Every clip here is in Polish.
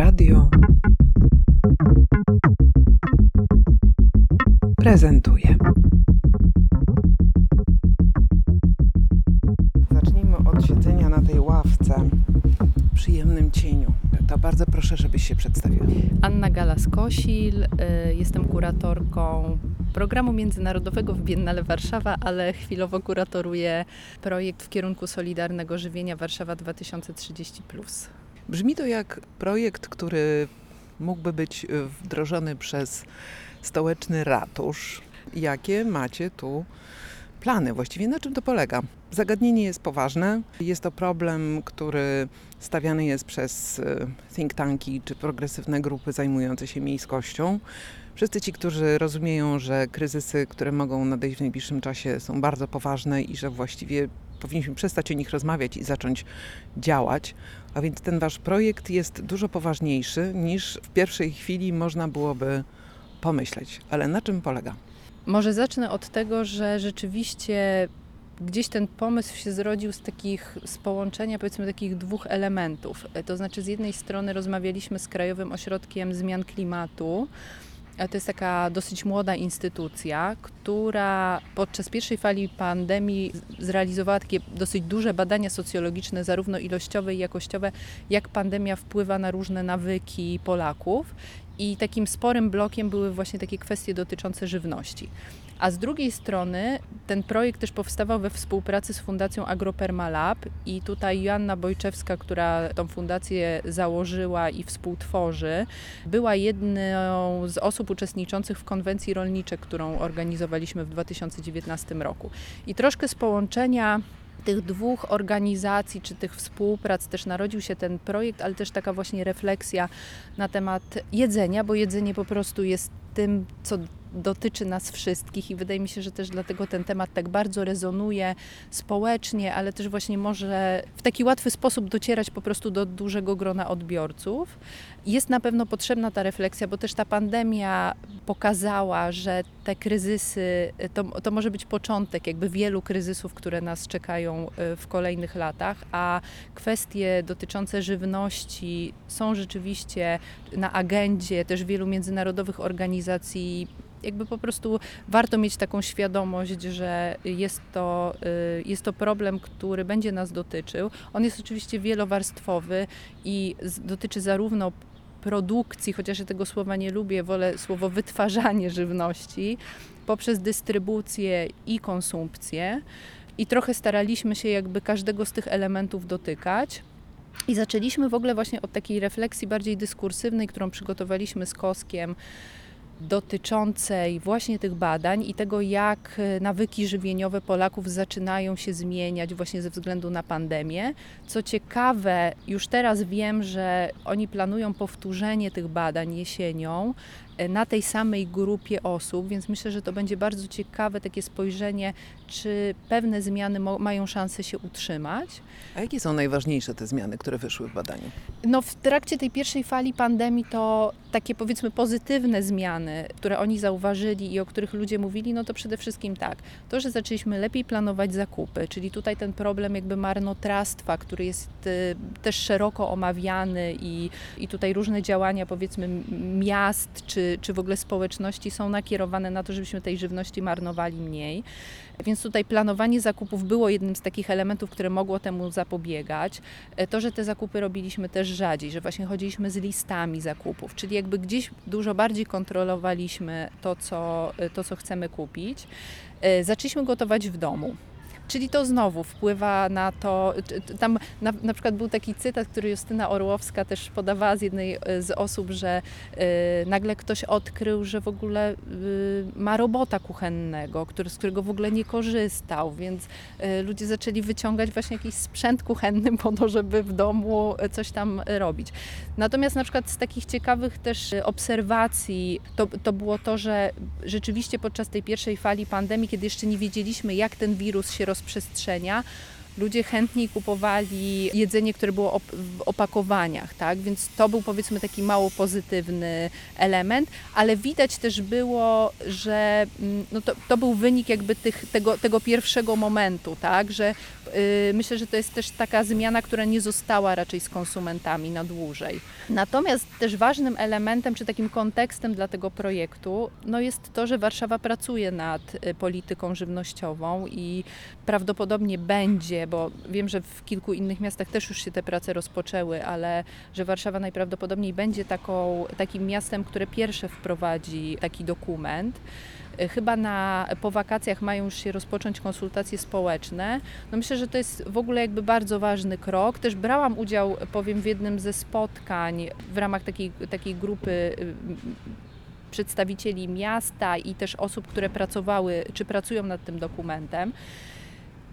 Radio prezentuje. Zacznijmy od siedzenia na tej ławce w przyjemnym cieniu. To bardzo proszę, żebyś się przedstawiła. Anna Galas-Kosil, y, jestem kuratorką programu międzynarodowego w Biennale Warszawa, ale chwilowo kuratoruję projekt w kierunku Solidarnego Żywienia Warszawa 2030. Brzmi to jak projekt, który mógłby być y, wdrożony przez stołeczny ratusz. Jakie macie tu plany? Właściwie na czym to polega? Zagadnienie jest poważne. Jest to problem, który stawiany jest przez y, think tanki czy progresywne grupy zajmujące się miejskością. Wszyscy ci, którzy rozumieją, że kryzysy, które mogą nadejść w najbliższym czasie, są bardzo poważne i że właściwie powinniśmy przestać o nich rozmawiać i zacząć działać. A więc ten wasz projekt jest dużo poważniejszy niż w pierwszej chwili można byłoby pomyśleć. Ale na czym polega? Może zacznę od tego, że rzeczywiście gdzieś ten pomysł się zrodził z takich, z połączenia powiedzmy takich dwóch elementów. To znaczy z jednej strony rozmawialiśmy z Krajowym Ośrodkiem Zmian Klimatu, to jest taka dosyć młoda instytucja, która podczas pierwszej fali pandemii zrealizowała takie dosyć duże badania socjologiczne, zarówno ilościowe i jakościowe, jak pandemia wpływa na różne nawyki Polaków. I takim sporym blokiem były właśnie takie kwestie dotyczące żywności. A z drugiej strony ten projekt też powstawał we współpracy z Fundacją Agropermalab i tutaj Joanna Bojczewska, która tą fundację założyła i współtworzy, była jedną z osób uczestniczących w konwencji rolniczej, którą organizowaliśmy w 2019 roku. I troszkę z połączenia tych dwóch organizacji czy tych współprac też narodził się ten projekt, ale też taka właśnie refleksja na temat jedzenia, bo jedzenie po prostu jest tym, co dotyczy nas wszystkich i wydaje mi się, że też dlatego ten temat tak bardzo rezonuje społecznie, ale też właśnie może w taki łatwy sposób docierać po prostu do dużego grona odbiorców. Jest na pewno potrzebna ta refleksja, bo też ta pandemia pokazała, że te kryzysy to, to może być początek jakby wielu kryzysów, które nas czekają e, w kolejnych latach, a kwestie dotyczące żywności są rzeczywiście na agendzie też wielu międzynarodowych organizacji jakby po prostu warto mieć taką świadomość, że jest to, y, jest to problem, który będzie nas dotyczył. On jest oczywiście wielowarstwowy i dotyczy zarówno produkcji, chociaż ja tego słowa nie lubię, wolę słowo wytwarzanie żywności, poprzez dystrybucję i konsumpcję. I trochę staraliśmy się jakby każdego z tych elementów dotykać. I zaczęliśmy w ogóle właśnie od takiej refleksji bardziej dyskursywnej, którą przygotowaliśmy z Koskiem dotyczącej właśnie tych badań i tego, jak e, nawyki żywieniowe Polaków zaczynają się zmieniać właśnie ze względu na pandemię. Co ciekawe, już teraz wiem, że oni planują powtórzenie tych badań jesienią na tej samej grupie osób, więc myślę, że to będzie bardzo ciekawe takie spojrzenie, czy pewne zmiany mają szansę się utrzymać. A jakie są najważniejsze te zmiany, które wyszły w badaniu? No w trakcie tej pierwszej fali pandemii to takie powiedzmy pozytywne zmiany, które oni zauważyli i o których ludzie mówili, no to przede wszystkim tak, to, że zaczęliśmy lepiej planować zakupy, czyli tutaj ten problem jakby marnotrawstwa, który jest y, też szeroko omawiany i, i tutaj różne działania powiedzmy miast czy czy, w ogóle społeczności są nakierowane na to, żebyśmy tej żywności marnowali mniej. Więc tutaj planowanie zakupów było jednym z takich elementów, które mogło temu zapobiegać. E, to, że te zakupy robiliśmy też rzadziej, że właśnie chodziliśmy z listami zakupów, czyli jakby gdzieś dużo bardziej kontrolowaliśmy to, co, e, to, co chcemy kupić. E, zaczęliśmy gotować w domu. Czyli to znowu wpływa na to, tam na, na przykład był taki cytat, który Justyna Orłowska też podawała z jednej e, z osób, że y, nagle ktoś odkrył, że w ogóle y, ma robota kuchennego, który, z którego w ogóle nie korzystał, więc y, ludzie zaczęli wyciągać właśnie jakiś sprzęt kuchenny po to, żeby w domu coś tam robić. Natomiast na przykład z takich ciekawych też obserwacji to, to było to, że rzeczywiście podczas tej pierwszej fali pandemii, kiedy jeszcze nie wiedzieliśmy, jak ten wirus się rozprzestrzenia, ludzie chętniej kupowali jedzenie, które było op- w opakowaniach, tak? Więc to był powiedzmy taki mało pozytywny element, ale widać też było, że mm, no to, to był wynik jakby tych, tego, tego pierwszego momentu, tak? Że y, myślę, że to jest też taka zmiana, która nie została raczej z konsumentami na dłużej. Natomiast też ważnym elementem, czy takim kontekstem dla tego projektu, no jest to, że Warszawa pracuje nad y, polityką żywnościową i prawdopodobnie będzie, bo wiem, że w kilku innych miastach też już się te prace rozpoczęły, ale że Warszawa najprawdopodobniej będzie taką, takim miastem, które pierwsze wprowadzi taki dokument. Y, Chyba na, po wakacjach mają już się rozpocząć konsultacje społeczne. No myślę, że to jest w ogóle jakby bardzo ważny krok. Też brałam udział, powiem, w jednym ze spotkań w ramach takiej, takiej grupy y, przedstawicieli miasta i też osób, które pracowały czy pracują nad tym dokumentem.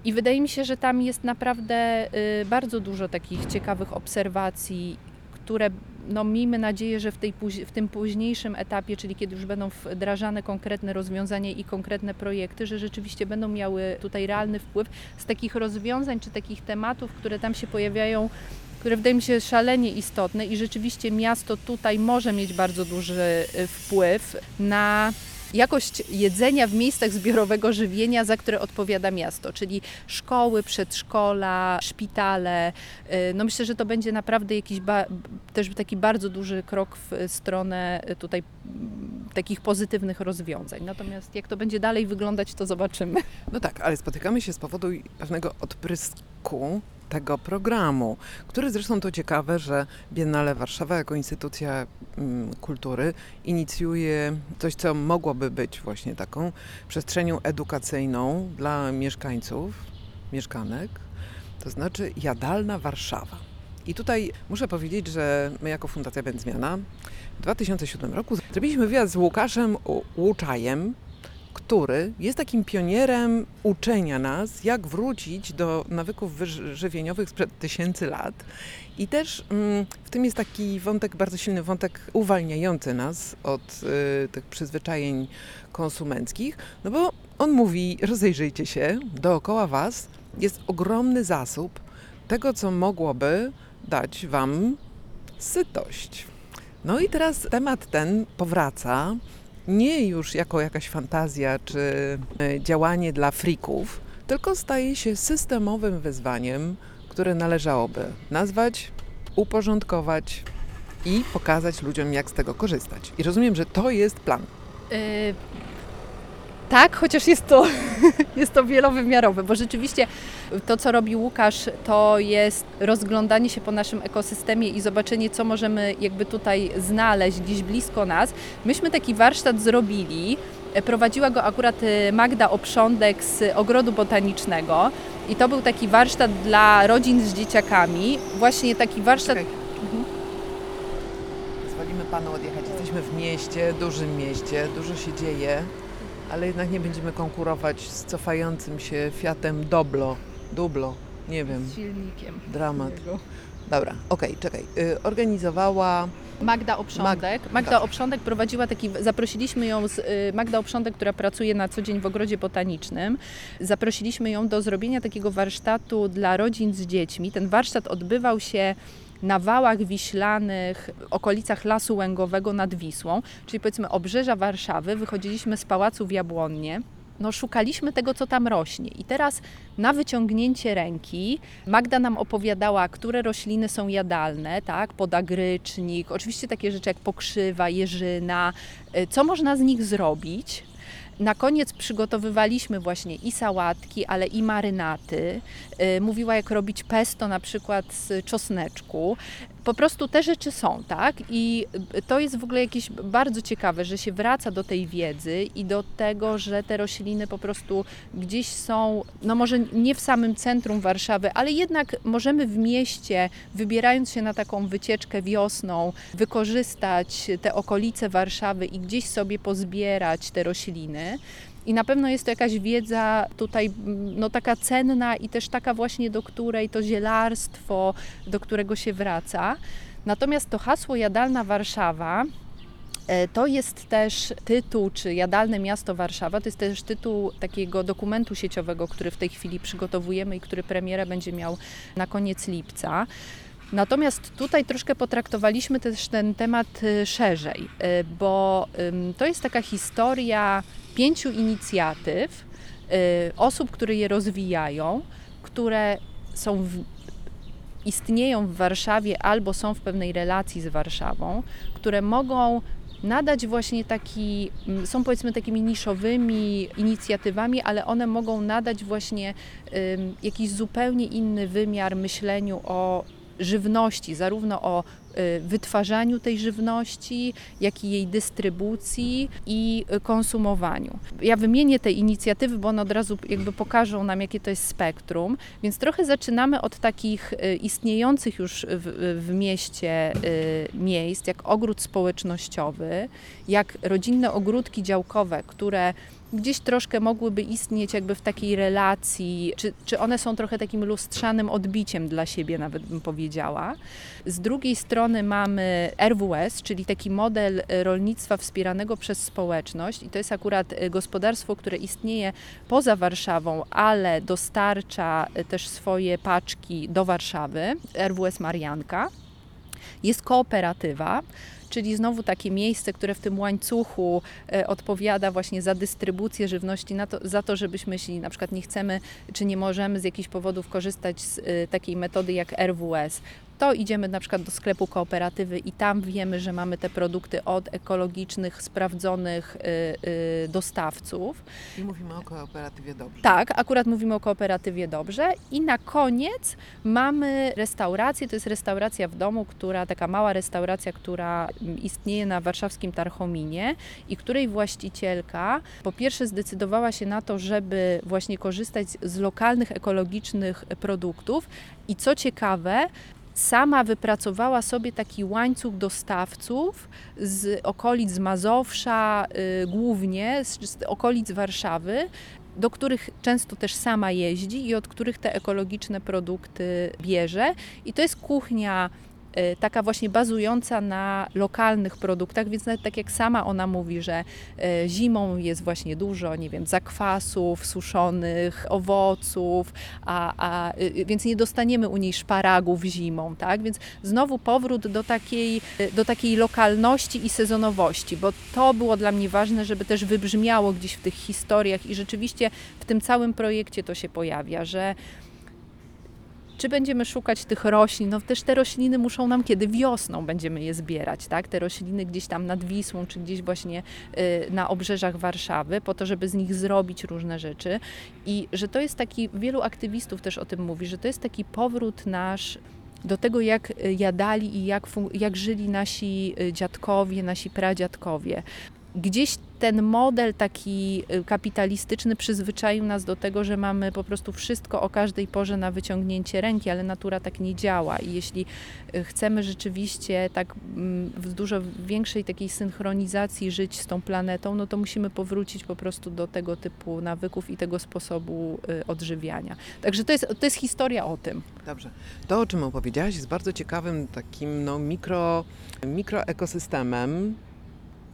I wydaje mi się, że tam jest naprawdę y, bardzo dużo takich ciekawych obserwacji, które no, miejmy nadzieję, że w, tej, w tym późniejszym etapie, czyli kiedy już będą wdrażane konkretne rozwiązania i konkretne projekty, że rzeczywiście będą miały tutaj realny wpływ z takich rozwiązań czy takich tematów, które tam się pojawiają, które wydaje mi się szalenie istotne i rzeczywiście miasto tutaj może mieć bardzo duży y, wpływ na jakość jedzenia w miejscach zbiorowego żywienia, za które odpowiada miasto, czyli szkoły, przedszkola, szpitale. Y, No myślę, że to będzie naprawdę jakiś też taki bardzo duży krok w stronę y, tutaj mm, takich pozytywnych rozwiązań. Natomiast jak to będzie dalej wyglądać, to zobaczymy. No tak, ale spotykamy się z powodu pewnego odprysku tego programu, który zresztą to ciekawe, że Biennale Warszawa jako instytucja mm, kultury inicjuje coś, co mogłoby być właśnie taką przestrzenią edukacyjną dla mieszkańców, mieszkanek, to znaczy jadalna Warszawa. I tutaj muszę powiedzieć, że my jako Fundacja Będzmiana w 2007 roku zrobiliśmy wywiad z Łukaszem Łuczajem, który jest takim pionierem uczenia nas, jak wrócić do nawyków żywieniowych sprzed tysięcy lat. I też mm, w tym jest taki wątek, bardzo silny wątek uwalniający nas od y, tych przyzwyczajeń konsumenckich, no bo on mówi, rozejrzyjcie się, dookoła Was jest ogromny zasób tego, co mogłoby dać Wam sytość. No i teraz temat ten powraca nie już jako jakaś fantazja czy e, działanie dla frików, tylko staje się systemowym wyzwaniem, które należałoby nazwać, uporządkować i pokazać ludziom, jak z tego korzystać. I rozumiem, że to jest plan. Y, Tak, chociaż jest to, jest to wielowymiarowe, bo rzeczywiście to, co robi Łukasz, to jest rozglądanie się po naszym ekosystemie i zobaczenie, co możemy jakby tutaj znaleźć gdzieś blisko nas. Myśmy taki warsztat zrobili. Prowadziła go akurat y, Magda Oprządek z Ogrodu Botanicznego i to był taki warsztat dla rodzin z dzieciakami. Właśnie taki warsztat... Czekaj. Pozwolimy panu odjechać. Jesteśmy w mieście, dużym mieście, dużo się dzieje, ale jednak nie będziemy konkurować z cofającym się Fiatem Doblo. Dublo, nie wiem, Z silnikiem. dramat. Dobra, okej, czekaj. Y, organizowała Magda Oprządek. Mag- Magda tak. Oprządek prowadziła taki, zaprosiliśmy ją, z, y, Magda Oprządek, która pracuje na co dzień w ogrodzie botanicznym, zaprosiliśmy ją do zrobienia takiego warsztatu dla rodzin z dziećmi. Ten warsztat odbywał się na wałach wiślanych, okolicach Lasu Łęgowego nad Wisłą, czyli powiedzmy obrzeża Warszawy. Wychodziliśmy z pałacu w Jabłonnie. No, szukaliśmy tego, co tam rośnie. I teraz na wyciągnięcie ręki Magda nam opowiadała, które rośliny są jadalne, tak? Podagrycznik, oczywiście takie rzeczy jak pokrzywa, jeżyna, y, co można z nich zrobić. Na koniec przygotowywaliśmy właśnie i sałatki, ale i marynaty. Y, Mówiła, jak robić pesto na przykład z czosneczku. Po prostu te rzeczy są, tak? I to jest w ogóle jakieś bardzo ciekawe, że się wraca do tej wiedzy i do tego, że te rośliny po prostu gdzieś są, no może nie w samym centrum Warszawy, ale jednak możemy w mieście, wybierając się na taką wycieczkę wiosną, wykorzystać te okolice Warszawy i gdzieś sobie pozbierać te rośliny. I na pewno jest to jakaś wiedza tutaj mm, no, taka cenna i też taka właśnie, do której to zielarstwo, do którego się wraca. Natomiast to hasło Jadalna Warszawa E, To jest też tytuł, czy Jadalne Miasto Warszawa, to jest też tytuł takiego dokumentu sieciowego, który w tej chwili przygotowujemy i który premiera będzie miał na koniec lipca. Natomiast tutaj troszkę potraktowaliśmy też ten temat y, szerzej, y, bo to jest taka historia pięciu inicjatyw, y, osób, które je rozwijają, które są w, istnieją w Warszawie albo są w pewnej relacji z Warszawą, które mogą nadać właśnie taki, mm, są powiedzmy takimi niszowymi inicjatywami, ale one mogą nadać właśnie jakiś zupełnie inny wymiar myśleniu o żywności, zarówno o y, wytwarzaniu tej żywności, jak i jej dystrybucji i konsumowaniu. Ja wymienię te inicjatywy, bo one od razu jakby pokażą nam, jakie to jest spektrum, więc trochę zaczynamy od takich y, istniejących już w, w mieście y, miejsc, jak ogród społecznościowy, jak rodzinne ogródki działkowe, które gdzieś troszkę mogłyby istnieć jakby w takiej relacji, czy, czy one są trochę takim lustrzanym odbiciem dla siebie, nawet bym powiedziała. Z drugiej strony mamy RWS, czyli taki model e, rolnictwa wspieranego przez społeczność i to jest akurat e, gospodarstwo, które istnieje poza Warszawą, ale dostarcza e, też swoje paczki do Warszawy, RWS Marianka. Jest kooperatywa, czyli znowu takie miejsce, które w tym łańcuchu e, odpowiada właśnie za dystrybucję żywności, to, za to, żebyśmy, jeśli na przykład nie chcemy, czy nie możemy z jakichś powodów korzystać z e, takiej metody jak RWS, to idziemy na przykład do sklepu kooperatywy i tam wiemy, że mamy te produkty od ekologicznych, sprawdzonych y, y, dostawców. I mówimy o kooperatywie dobrze. Tak, akurat mówimy o kooperatywie dobrze. I na koniec mamy restaurację, to jest restauracja w domu, która, taka mała restauracja, która istnieje na warszawskim Tarchominie i której właścicielka po pierwsze zdecydowała się na to, żeby właśnie korzystać z lokalnych, ekologicznych produktów i co ciekawe, sama wypracowała sobie taki łańcuch dostawców z okolic Mazowsza, y, głównie z, okolic Warszawy, do których często też sama jeździ i od których te ekologiczne produkty bierze. I to jest kuchnia taka właśnie bazująca na lokalnych produktach, więc nawet tak jak sama ona mówi, że y, zimą jest właśnie dużo, nie wiem, zakwasów, suszonych owoców, a, a, y, więc nie dostaniemy u niej szparagów zimą, tak? Więc znowu powrót do takiej, y, do takiej lokalności i sezonowości, bo to było dla mnie ważne, żeby też wybrzmiało gdzieś w tych historiach i rzeczywiście w tym całym projekcie to się pojawia, że czy będziemy szukać tych roślin? No też te rośliny muszą nam kiedy wiosną będziemy je zbierać, tak? Te rośliny gdzieś tam nad Wisłą, czy gdzieś właśnie y, na obrzeżach Warszawy, po to, żeby z nich zrobić różne rzeczy. I że to jest taki, wielu aktywistów też o tym mówi, że to jest taki powrót nasz do tego, jak y, jadali i jak, jak żyli nasi y, dziadkowie, nasi pradziadkowie. Gdzieś ten model taki y, kapitalistyczny przyzwyczaił nas do tego, że mamy po prostu wszystko o każdej porze na wyciągnięcie ręki, ale natura tak nie działa. I jeśli y, chcemy rzeczywiście tak mm, w dużo większej takiej synchronizacji żyć z tą planetą, no to musimy powrócić po prostu do tego typu nawyków i tego sposobu y, odżywiania. Także to jest, to jest historia o tym. Dobrze. To, o czym opowiedziałaś, jest bardzo ciekawym takim no, mikro, mikroekosystemem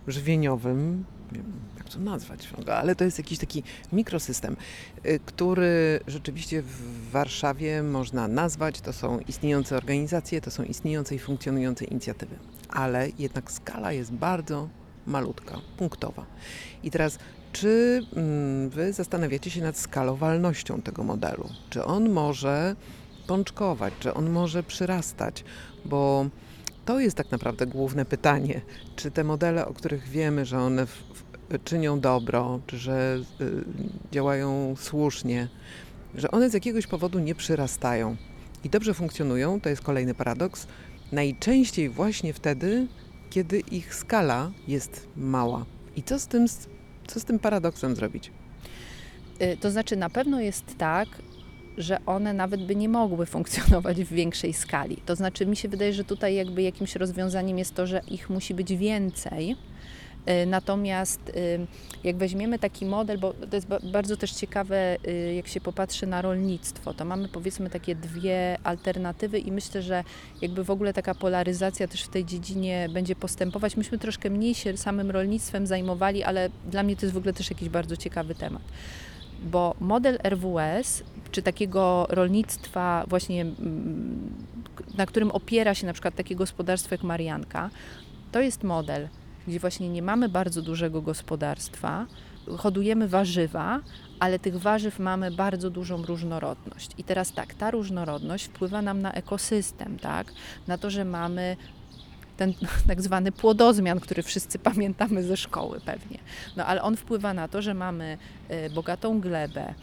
żywieniowym. Nie wiem, jak to nazwać, ale to jest jakiś taki mikrosystem, y, który rzeczywiście w Warszawie można nazwać. To są istniejące organizacje, to są istniejące i funkcjonujące inicjatywy. Ale jednak skala jest bardzo malutka, punktowa. I teraz, czy mm, wy zastanawiacie się nad skalowalnością tego modelu? Czy on może pączkować, czy on może przyrastać? Bo to jest tak naprawdę główne pytanie. Czy te modele, o których wiemy, że one w, w, czynią dobro, czy że y, działają słusznie, że one z jakiegoś powodu nie przyrastają i dobrze funkcjonują, to jest kolejny paradoks, najczęściej właśnie wtedy, kiedy ich skala jest mała. I co z tym, co z tym paradoksem zrobić? Y, To znaczy, na pewno jest tak, że one nawet by nie mogły funkcjonować w większej skali. To znaczy, mi się wydaje, że tutaj jakby jakimś rozwiązaniem jest to, że ich musi być więcej, Y, Natomiast y, jak weźmiemy taki model, bo to jest ba- bardzo też ciekawe, y, jak się popatrzy na rolnictwo, to mamy powiedzmy takie dwie alternatywy i myślę, że jakby w ogóle taka polaryzacja też w tej dziedzinie będzie postępować. Myśmy troszkę mniej się samym rolnictwem zajmowali, ale dla mnie to jest w ogóle też jakiś bardzo ciekawy temat. Bo model RWS, czy takiego rolnictwa właśnie, mm, na którym opiera się na przykład takie gospodarstwo jak Marianka, to jest model, gdzie właśnie nie mamy bardzo dużego gospodarstwa, hodujemy warzywa, ale tych warzyw mamy bardzo dużą różnorodność. I teraz tak, ta różnorodność wpływa nam na ekosystem, tak? Na to, że mamy ten tak zwany płodozmian, który wszyscy pamiętamy ze szkoły pewnie. No ale on wpływa na to, że mamy e, bogatą glebę,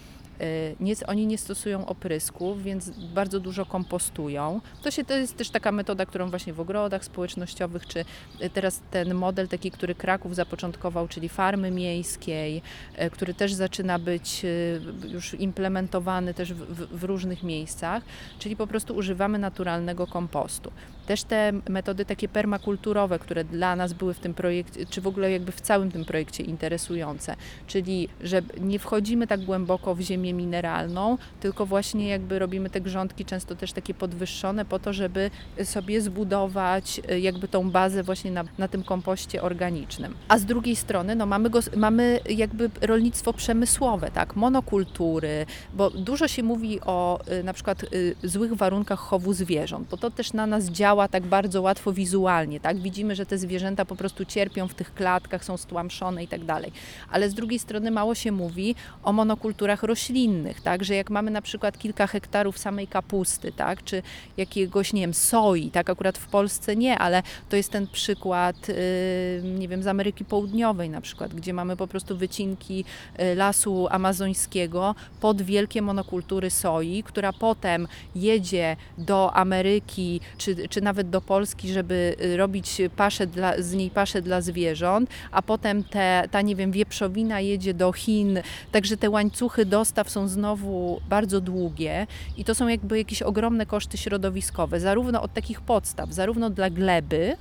Y, Nie, oni nie stosują oprysków, więc bardzo dużo kompostują. To, się, to jest też taka metoda, którą właśnie w ogrodach społecznościowych, czy y, teraz ten model taki, który Kraków zapoczątkował, czyli farmy miejskiej, y, który też zaczyna być y, już implementowany też w, w, w różnych miejscach, czyli po prostu używamy naturalnego kompostu. Też te metody takie permakulturowe, które dla nas były w tym projekcie, czy w ogóle jakby w całym tym projekcie interesujące, czyli że nie wchodzimy tak głęboko w ziemię mineralną, tylko właśnie jakby robimy te grządki często też takie podwyższone po to, żeby sobie zbudować y, jakby tą bazę właśnie na, na tym kompoście organicznym. A z drugiej strony no mamy, gos- mamy jakby rolnictwo przemysłowe, tak, monokultury, bo dużo się mówi o y, na przykład y, złych warunkach chowu zwierząt, bo to też na nas działa tak bardzo łatwo wizualnie, tak, widzimy, że te zwierzęta po prostu cierpią w tych klatkach, są stłamszone i tak dalej, ale z drugiej strony mało się mówi o monokulturach roślinnych, tak, że jak mamy na przykład kilka hektarów samej kapusty, tak, czy jakiegoś, nie wiem, soi, tak, akurat w Polsce nie, ale to jest ten przykład, yy, nie wiem, z Ameryki Południowej na przykład, gdzie mamy po prostu wycinki y, lasu amazońskiego pod wielkie monokultury soi, która potem jedzie do Ameryki, czy, czy nawet do Polski, żeby y, robić paszę dla, z niej paszę dla zwierząt, a potem te, ta, nie wiem, wieprzowina jedzie do Chin, także te łańcuchy dostaw są znowu bardzo długie i to są jakby jakieś ogromne koszty środowiskowe, zarówno od takich podstaw, zarówno dla gleby,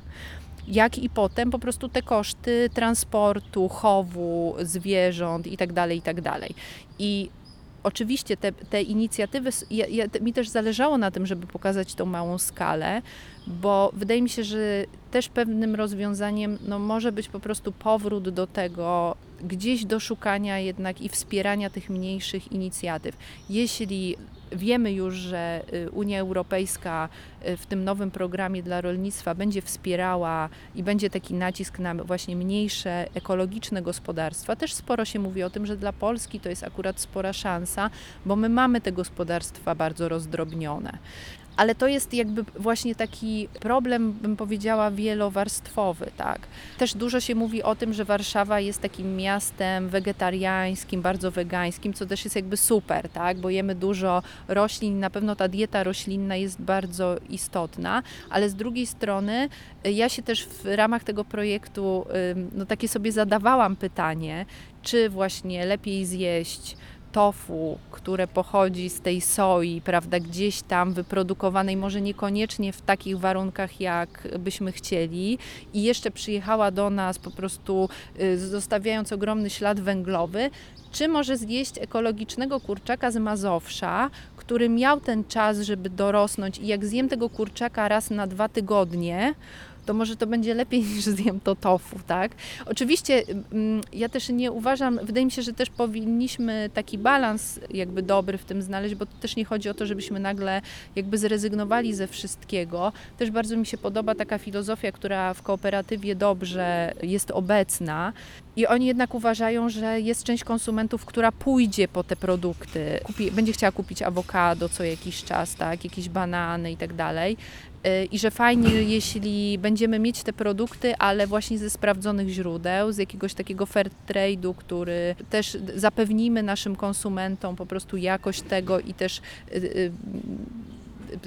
jak i potem po prostu te koszty transportu, chowu zwierząt i tak dalej, i tak. I oczywiście te, te inicjatywy, ja, ja, mi też zależało na tym, żeby pokazać tą małą skalę, bo wydaje mi się, że też pewnym rozwiązaniem no, może być po prostu powrót do tego, gdzieś do szukania jednak i wspierania tych mniejszych inicjatyw. Jeśli wiemy już, że y, Unia Europejska y, w tym nowym programie dla rolnictwa będzie wspierała i będzie taki nacisk na właśnie mniejsze ekologiczne gospodarstwa. Też sporo się mówi o tym, że dla Polski to jest akurat spora szansa, bo my mamy te gospodarstwa bardzo rozdrobnione. Ale to jest jakby właśnie taki problem, bym powiedziała, wielowarstwowy, tak. Też dużo się mówi o tym, że Warszawa jest takim miastem wegetariańskim, bardzo wegańskim, co też jest jakby super, tak, bo jemy dużo roślin, na pewno ta dieta roślinna jest bardzo istotna, ale z drugiej strony y, ja się też w ramach tego projektu, no takie sobie zadawałam pytanie, czy właśnie lepiej zjeść tofu, które pochodzi z tej soi, prawda, gdzieś tam wyprodukowanej, może niekoniecznie w takich warunkach, jak byśmy chcieli, i jeszcze przyjechała do nas po prostu y, zostawiając ogromny ślad węglowy, czy może zjeść ekologicznego kurczaka z Mazowsza, który miał ten czas, żeby dorosnąć. I jak zjem tego kurczaka raz na dwa tygodnie, to może to będzie lepiej niż zjem to tofu, tak? Oczywiście mm, ja też nie uważam, wydaje mi się, że też powinniśmy taki balans jakby dobry w tym znaleźć, bo to też nie chodzi o to, żebyśmy nagle jakby zrezygnowali ze wszystkiego. Też bardzo mi się podoba taka filozofia, która w kooperatywie dobrze jest obecna i oni jednak uważają, że jest część konsumentów, która pójdzie po te produkty, kupi, będzie chciała kupić awokado co jakiś czas, tak, jakieś banany i tak dalej. I że fajnie, jeśli będziemy mieć te produkty, ale właśnie ze sprawdzonych źródeł, z jakiegoś takiego fair trade'u, który też zapewnimy naszym konsumentom po prostu jakość tego i też y, y,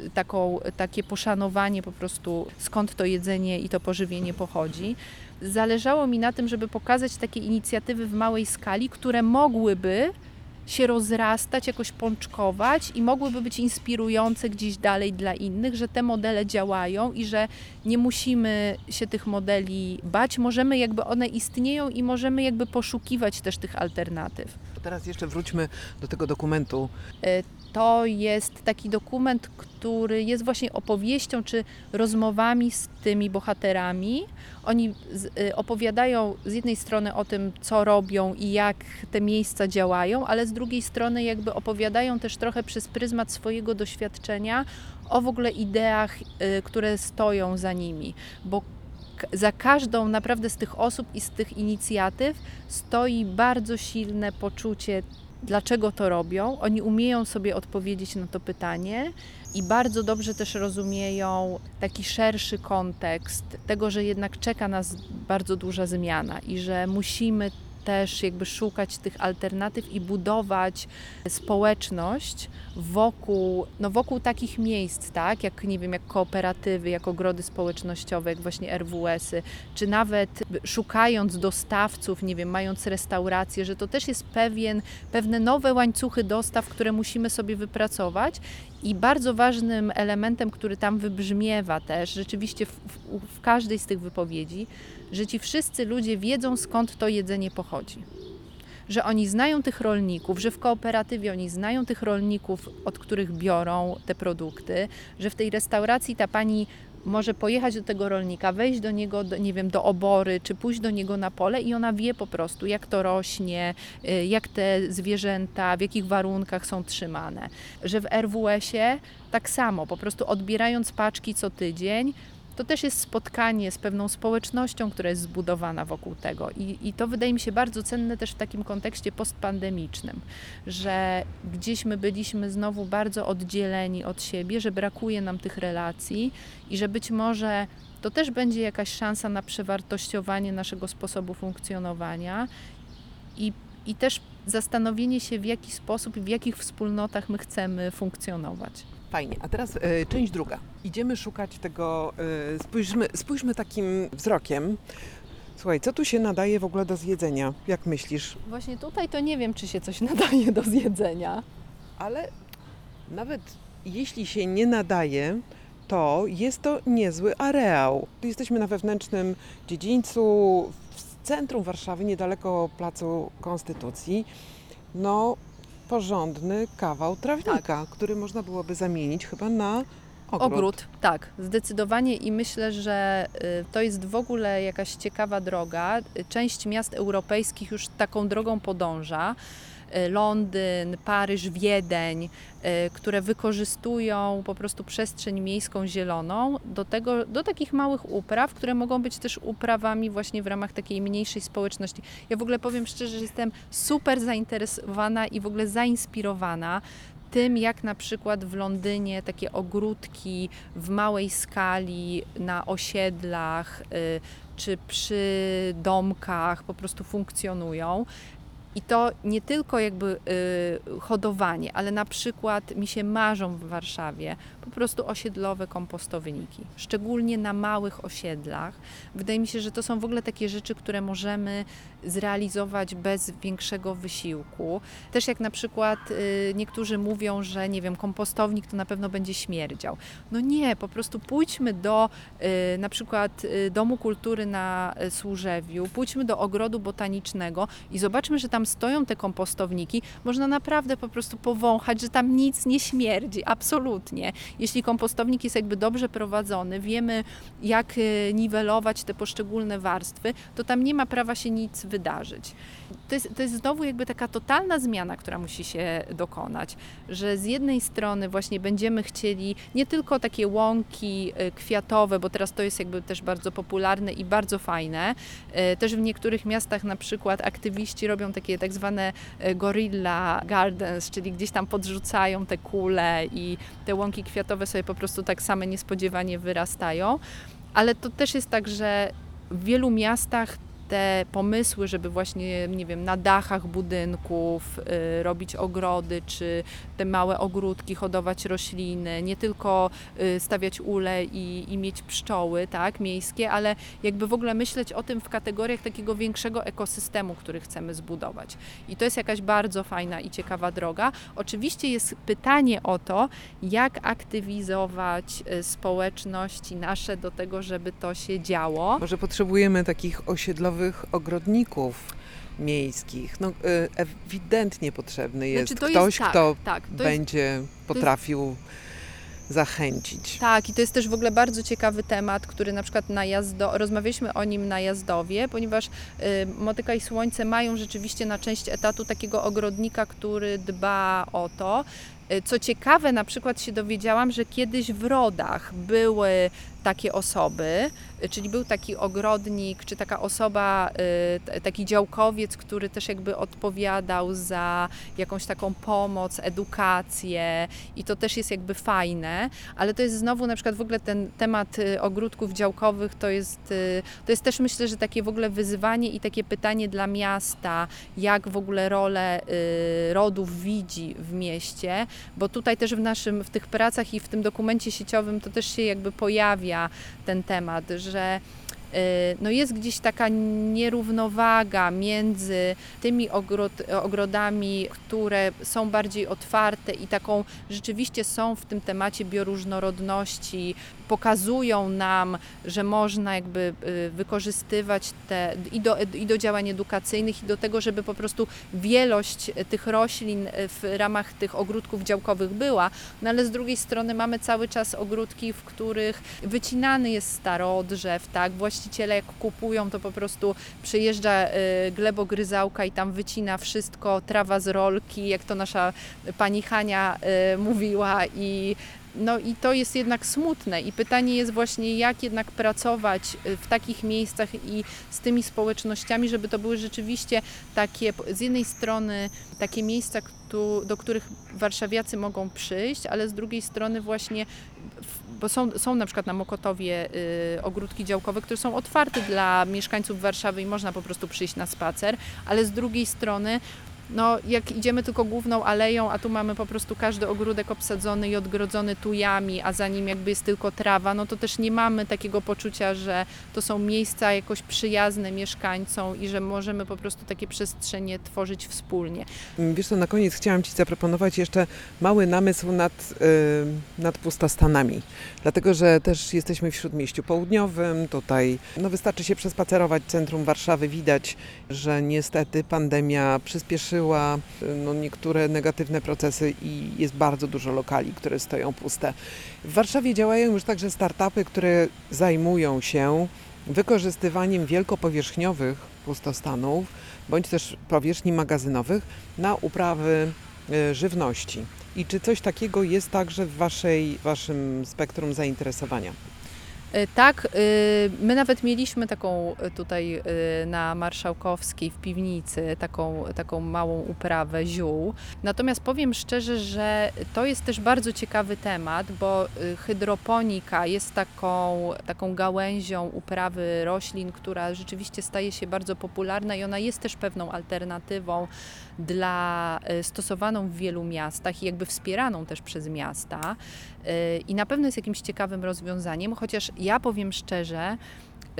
y, taką, takie poszanowanie po prostu skąd to jedzenie i to pożywienie pochodzi. Zależało mi na tym, żeby pokazać takie inicjatywy w małej skali, które mogłyby się rozrastać, jakoś pączkować i mogłyby być inspirujące gdzieś dalej dla innych, że te modele działają i że nie musimy się tych modeli bać, możemy jakby one istnieją i możemy jakby poszukiwać też tych alternatyw. Teraz jeszcze wróćmy do tego dokumentu. To jest taki dokument, który jest właśnie opowieścią czy rozmowami z tymi bohaterami. Oni y, opowiadają z jednej strony o tym, co robią i jak te miejsca działają, ale z drugiej strony jakby opowiadają też trochę przez pryzmat swojego doświadczenia o w ogóle ideach, y, które stoją za nimi, bo za każdą naprawdę z tych osób i z tych inicjatyw stoi bardzo silne poczucie dlaczego to robią. Oni umieją sobie odpowiedzieć na to pytanie i bardzo dobrze też rozumieją taki szerszy kontekst tego, że jednak czeka nas bardzo duża zmiana i że musimy też jakby szukać tych alternatyw i budować społeczność wokół, no wokół takich miejsc, tak, jak nie wiem, jak kooperatywy, jak ogrody społecznościowe, jak właśnie RWS-y, czy nawet szukając dostawców, nie wiem, mając restaurację, że to też jest pewien, pewne nowe łańcuchy dostaw, które musimy sobie wypracować. I bardzo ważnym elementem, który tam wybrzmiewa też, rzeczywiście w, w, w każdej z tych wypowiedzi, że ci wszyscy ludzie wiedzą skąd to jedzenie pochodzi. Że oni znają tych rolników, że w kooperatywie oni znają tych rolników, od których biorą te produkty, że w tej restauracji ta pani może pojechać do tego rolnika, wejść do niego, do, nie wiem, do obory, czy pójść do niego na pole i ona wie po prostu, jak to rośnie, y, jak te zwierzęta, w jakich warunkach są trzymane. Że w RWS-ie tak samo, po prostu odbierając paczki co tydzień, to też jest spotkanie z pewną społecznością, która jest zbudowana wokół tego. I, I to wydaje mi się bardzo cenne też w takim kontekście postpandemicznym, że gdzieś my byliśmy znowu bardzo oddzieleni od siebie, że brakuje nam tych relacji i że być może to też będzie jakaś szansa na przewartościowanie naszego sposobu funkcjonowania i, i też zastanowienie się, w jaki sposób i w jakich wspólnotach my chcemy funkcjonować. Fajnie. A teraz e, część druga. Idziemy szukać tego, e, spójrzmy, spójrzmy takim wzrokiem. Słuchaj, co tu się nadaje w ogóle do zjedzenia? Jak myślisz? Właśnie tutaj to nie wiem, czy się coś nadaje do zjedzenia. Ale nawet jeśli się nie nadaje, to jest to niezły areał. Tu jesteśmy na wewnętrznym dziedzińcu, w centrum Warszawy, niedaleko Placu Konstytucji. No, porządny kawał trawnika, który można byłoby zamienić chyba na ogród. Ogród, tak, zdecydowanie i myślę, że y, to jest w ogóle jakaś ciekawa droga. Część miast europejskich już taką drogą podąża. Y, Londyn, Paryż, Wiedeń, y, które wykorzystują po prostu przestrzeń miejską zieloną do, tego, do takich małych upraw, które mogą być też uprawami właśnie w ramach takiej mniejszej społeczności. Ja w ogóle powiem szczerze, że jestem super zainteresowana i w ogóle zainspirowana tym, jak na przykład w Londynie takie ogródki w małej skali na osiedlach y, czy przy domkach po prostu funkcjonują. I to nie tylko jakby y, hodowanie, ale na przykład mi się marzą w Warszawie po prostu osiedlowe kompostowniki, szczególnie na małych osiedlach. Wydaje mi się, że to są w ogóle takie rzeczy, które możemy zrealizować bez większego wysiłku. Też jak na przykład y, niektórzy mówią, że nie wiem, kompostownik to na pewno będzie śmierdział. No nie, po prostu pójdźmy do y, na przykład y, Domu Kultury na Służewiu, pójdźmy do ogrodu botanicznego i zobaczmy, że tam stoją te kompostowniki. Można naprawdę po prostu powąchać, że tam nic nie śmierdzi, absolutnie. Jeśli kompostownik jest jakby dobrze prowadzony, wiemy jak y, niwelować te poszczególne warstwy, to tam nie ma prawa się nic wydarzyć. To jest, to jest znowu jakby taka totalna zmiana, która musi się dokonać, że z jednej strony właśnie będziemy chcieli nie tylko takie łąki y, kwiatowe, bo teraz to jest jakby też bardzo popularne i bardzo fajne. Y, Też w niektórych miastach na przykład aktywiści robią takie tak zwane y, gorilla gardens, czyli gdzieś tam podrzucają te kule i te łąki kwiatowe sobie po prostu tak same niespodziewanie wyrastają. Ale to też jest tak, że w wielu miastach te pomysły, żeby właśnie, nie wiem, na dachach budynków y, robić ogrody, czy te małe ogródki, hodować rośliny, nie tylko y, stawiać ule i, i mieć pszczoły, tak, miejskie, ale jakby w ogóle myśleć o tym w kategoriach takiego większego ekosystemu, który chcemy zbudować. I to jest jakaś bardzo fajna i ciekawa droga. Oczywiście jest pytanie o to, jak aktywizować y, społeczności nasze do tego, żeby to się działo. Może potrzebujemy takich osiedlowych ogrodników miejskich. No, y, ewidentnie potrzebny jest Znaczy, to ktoś, jest, tak, kto tak, to jest będzie potrafił zachęcić. Tak, i to jest też w ogóle bardzo ciekawy temat, który na przykład na jazdo, rozmawialiśmy o nim na jazdowie, ponieważ y, Motyka i Słońce mają rzeczywiście na część etatu takiego ogrodnika, który dba o to. Y, Co ciekawe, na przykład się dowiedziałam, że kiedyś w rodach były takie osoby, y, czyli był taki ogrodnik, czy taka osoba, y, taki działkowiec, który też jakby odpowiadał za jakąś taką pomoc, edukację i to też jest jakby fajne, ale to jest znowu na przykład w ogóle ten temat y, ogródków działkowych to jest, to jest też myślę, że takie w ogóle wyzwanie i takie pytanie dla miasta, jak w ogóle rolę rodów widzi w mieście, bo tutaj też w naszym, w tych pracach i w tym dokumencie sieciowym to też się jakby pojawia ten temat, że y, no jest gdzieś taka nierównowaga między tymi ogród, ogrodami, które są bardziej otwarte i taką rzeczywiście są w tym temacie bioróżnorodności, pokazują nam, że można jakby y, wykorzystywać te i do, i do działań edukacyjnych i do tego, żeby po prostu wielość tych roślin w ramach tych ogródków działkowych była, no ale z drugiej strony mamy cały czas ogródki, w których wycinany jest starodrzew, tak, właściciele jak kupują, to po prostu przyjeżdża y, glebogryzałka i tam wycina wszystko, trawa z rolki, jak to nasza pani Hania mówiła i no i to jest jednak smutne i pytanie jest właśnie, jak jednak pracować y, w takich miejscach i z tymi społecznościami, żeby to były rzeczywiście takie, z jednej strony takie miejsca, do których warszawiacy mogą przyjść, ale z drugiej strony właśnie, bo są, są na przykład na Mokotowie y, ogródki działkowe, które są otwarte dla mieszkańców Warszawy i można po prostu przyjść na spacer, ale z drugiej strony no, jak idziemy tylko główną aleją, a tu mamy po prostu każdy ogródek obsadzony i odgrodzony tujami, a za nim jakby jest tylko trawa, no to też nie mamy takiego poczucia, że to są miejsca jakoś przyjazne mieszkańcom i że możemy po prostu takie przestrzenie tworzyć wspólnie. Wiesz co, na koniec chciałam Ci zaproponować jeszcze mały namysł nad, y, nad pustostanami. Dlatego, że też jesteśmy w Śródmieściu Południowym, tutaj no wystarczy się przespacerować centrum Warszawy, widać, że niestety pandemia przyspieszyła no, niektóre negatywne procesy i jest bardzo dużo lokali, które stoją puste. W Warszawie działają już także startupy, które zajmują się wykorzystywaniem wielkopowierzchniowych pustostanów, bądź też powierzchni magazynowych na uprawy e, żywności. I czy coś takiego jest także w waszej, waszym spektrum zainteresowania? Y, Tak, y, my nawet mieliśmy taką y, tutaj na Marszałkowskiej w piwnicy, taką, taką małą uprawę ziół. Natomiast powiem szczerze, że to jest też bardzo ciekawy temat, bo hydroponika jest taką, taką gałęzią uprawy roślin, która rzeczywiście staje się bardzo popularna i ona jest też pewną alternatywą dla y, stosowaną w wielu miastach i jakby wspieraną też przez miasta. Y, I na pewno jest jakimś ciekawym rozwiązaniem, chociaż ja powiem szczerze,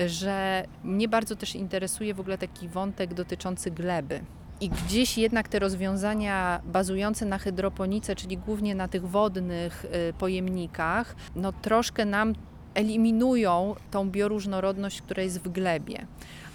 że mnie bardzo też interesuje w ogóle taki wątek dotyczący gleby. I gdzieś jednak te rozwiązania bazujące na hydroponice, czyli głównie na tych wodnych y, pojemnikach, no troszkę nam eliminują tą bioróżnorodność, która jest w glebie.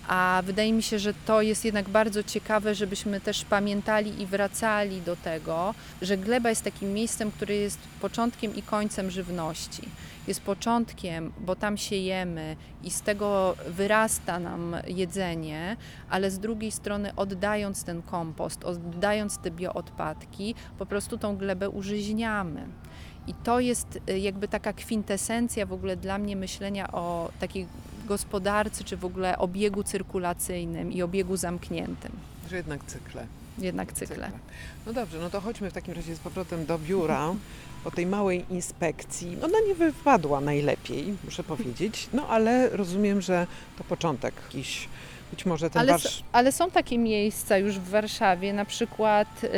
A wydaje mi się, że to jest jednak bardzo ciekawe, żebyśmy też pamiętali i wracali do tego, że gleba jest takim miejscem, które jest początkiem i końcem żywności. Jest początkiem, bo tam siejemy i z tego wyrasta nam jedzenie, ale z drugiej strony oddając ten kompost, oddając te bioodpadki, po prostu tą glebę użyźniamy. I to jest y, jakby taka kwintesencja w ogóle dla mnie myślenia o takiej gospodarce, czy w ogóle obiegu cyrkulacyjnym i obiegu zamkniętym. Że jednak cykle. Jednak cykle. No dobrze, no to chodźmy w takim razie z powrotem do biura. Po tej małej inspekcji, ona nie wypadła najlepiej, muszę powiedzieć, no ale rozumiem, że to początek jakichś Być może ten Ale, wasz... s- ale są takie miejsca już w Warszawie, na przykład, y,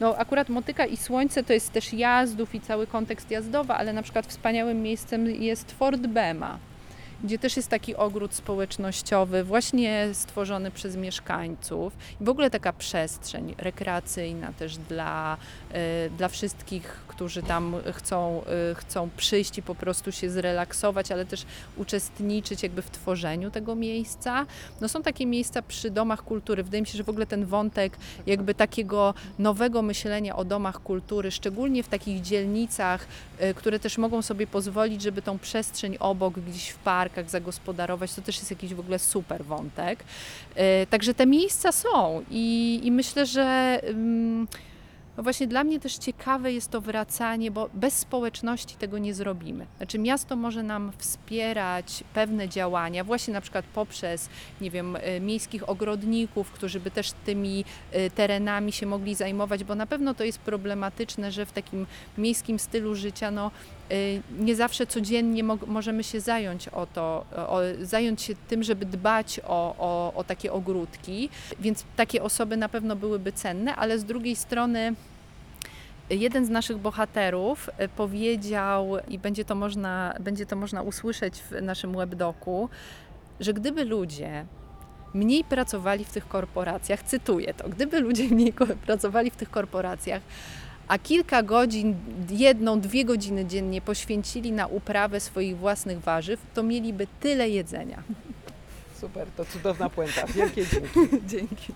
no akurat Motyka i Słońce to jest też jazdów i cały kontekst jazdowy, ale na przykład wspaniałym miejscem jest Fort Bema, gdzie też jest taki ogród społecznościowy, właśnie stworzony przez mieszkańców. I w ogóle taka przestrzeń rekreacyjna też dla, y, dla wszystkich, którzy tam chcą, y, chcą przyjść i po prostu się zrelaksować, ale też uczestniczyć jakby w tworzeniu tego miejsca. No są takie miejsca przy domach kultury. Wydaje mi się, że w ogóle ten wątek jakby takiego nowego myślenia o domach kultury, szczególnie w takich dzielnicach, które też mogą sobie pozwolić, żeby tą przestrzeń obok, gdzieś w parkach zagospodarować, to też jest jakiś w ogóle super wątek. Y, Także te miejsca są i, i myślę, że no właśnie dla mnie też ciekawe jest to wracanie, bo bez społeczności tego nie zrobimy. Znaczy miasto może nam wspierać pewne działania, właśnie na przykład poprzez, nie wiem, y, miejskich ogrodników, którzy by też tymi y, terenami się mogli zajmować, bo na pewno to jest problematyczne, że w takim miejskim stylu życia, no y, nie zawsze codziennie mo- możemy się zająć o to, o, zająć się tym, żeby dbać o, o, o takie ogródki, więc takie osoby na pewno byłyby cenne, ale z drugiej strony jeden z naszych bohaterów y, powiedział, i będzie to można, będzie to można usłyszeć w naszym webdoku, że gdyby ludzie mniej pracowali w tych korporacjach, cytuję to, gdyby ludzie mniej pracowali w tych korporacjach, a kilka godzin, jedną, dwie godziny dziennie poświęcili na uprawę swoich własnych warzyw, to mieliby tyle jedzenia. Super, to cudowna puenta. Wielkie dzięki. Dzięki.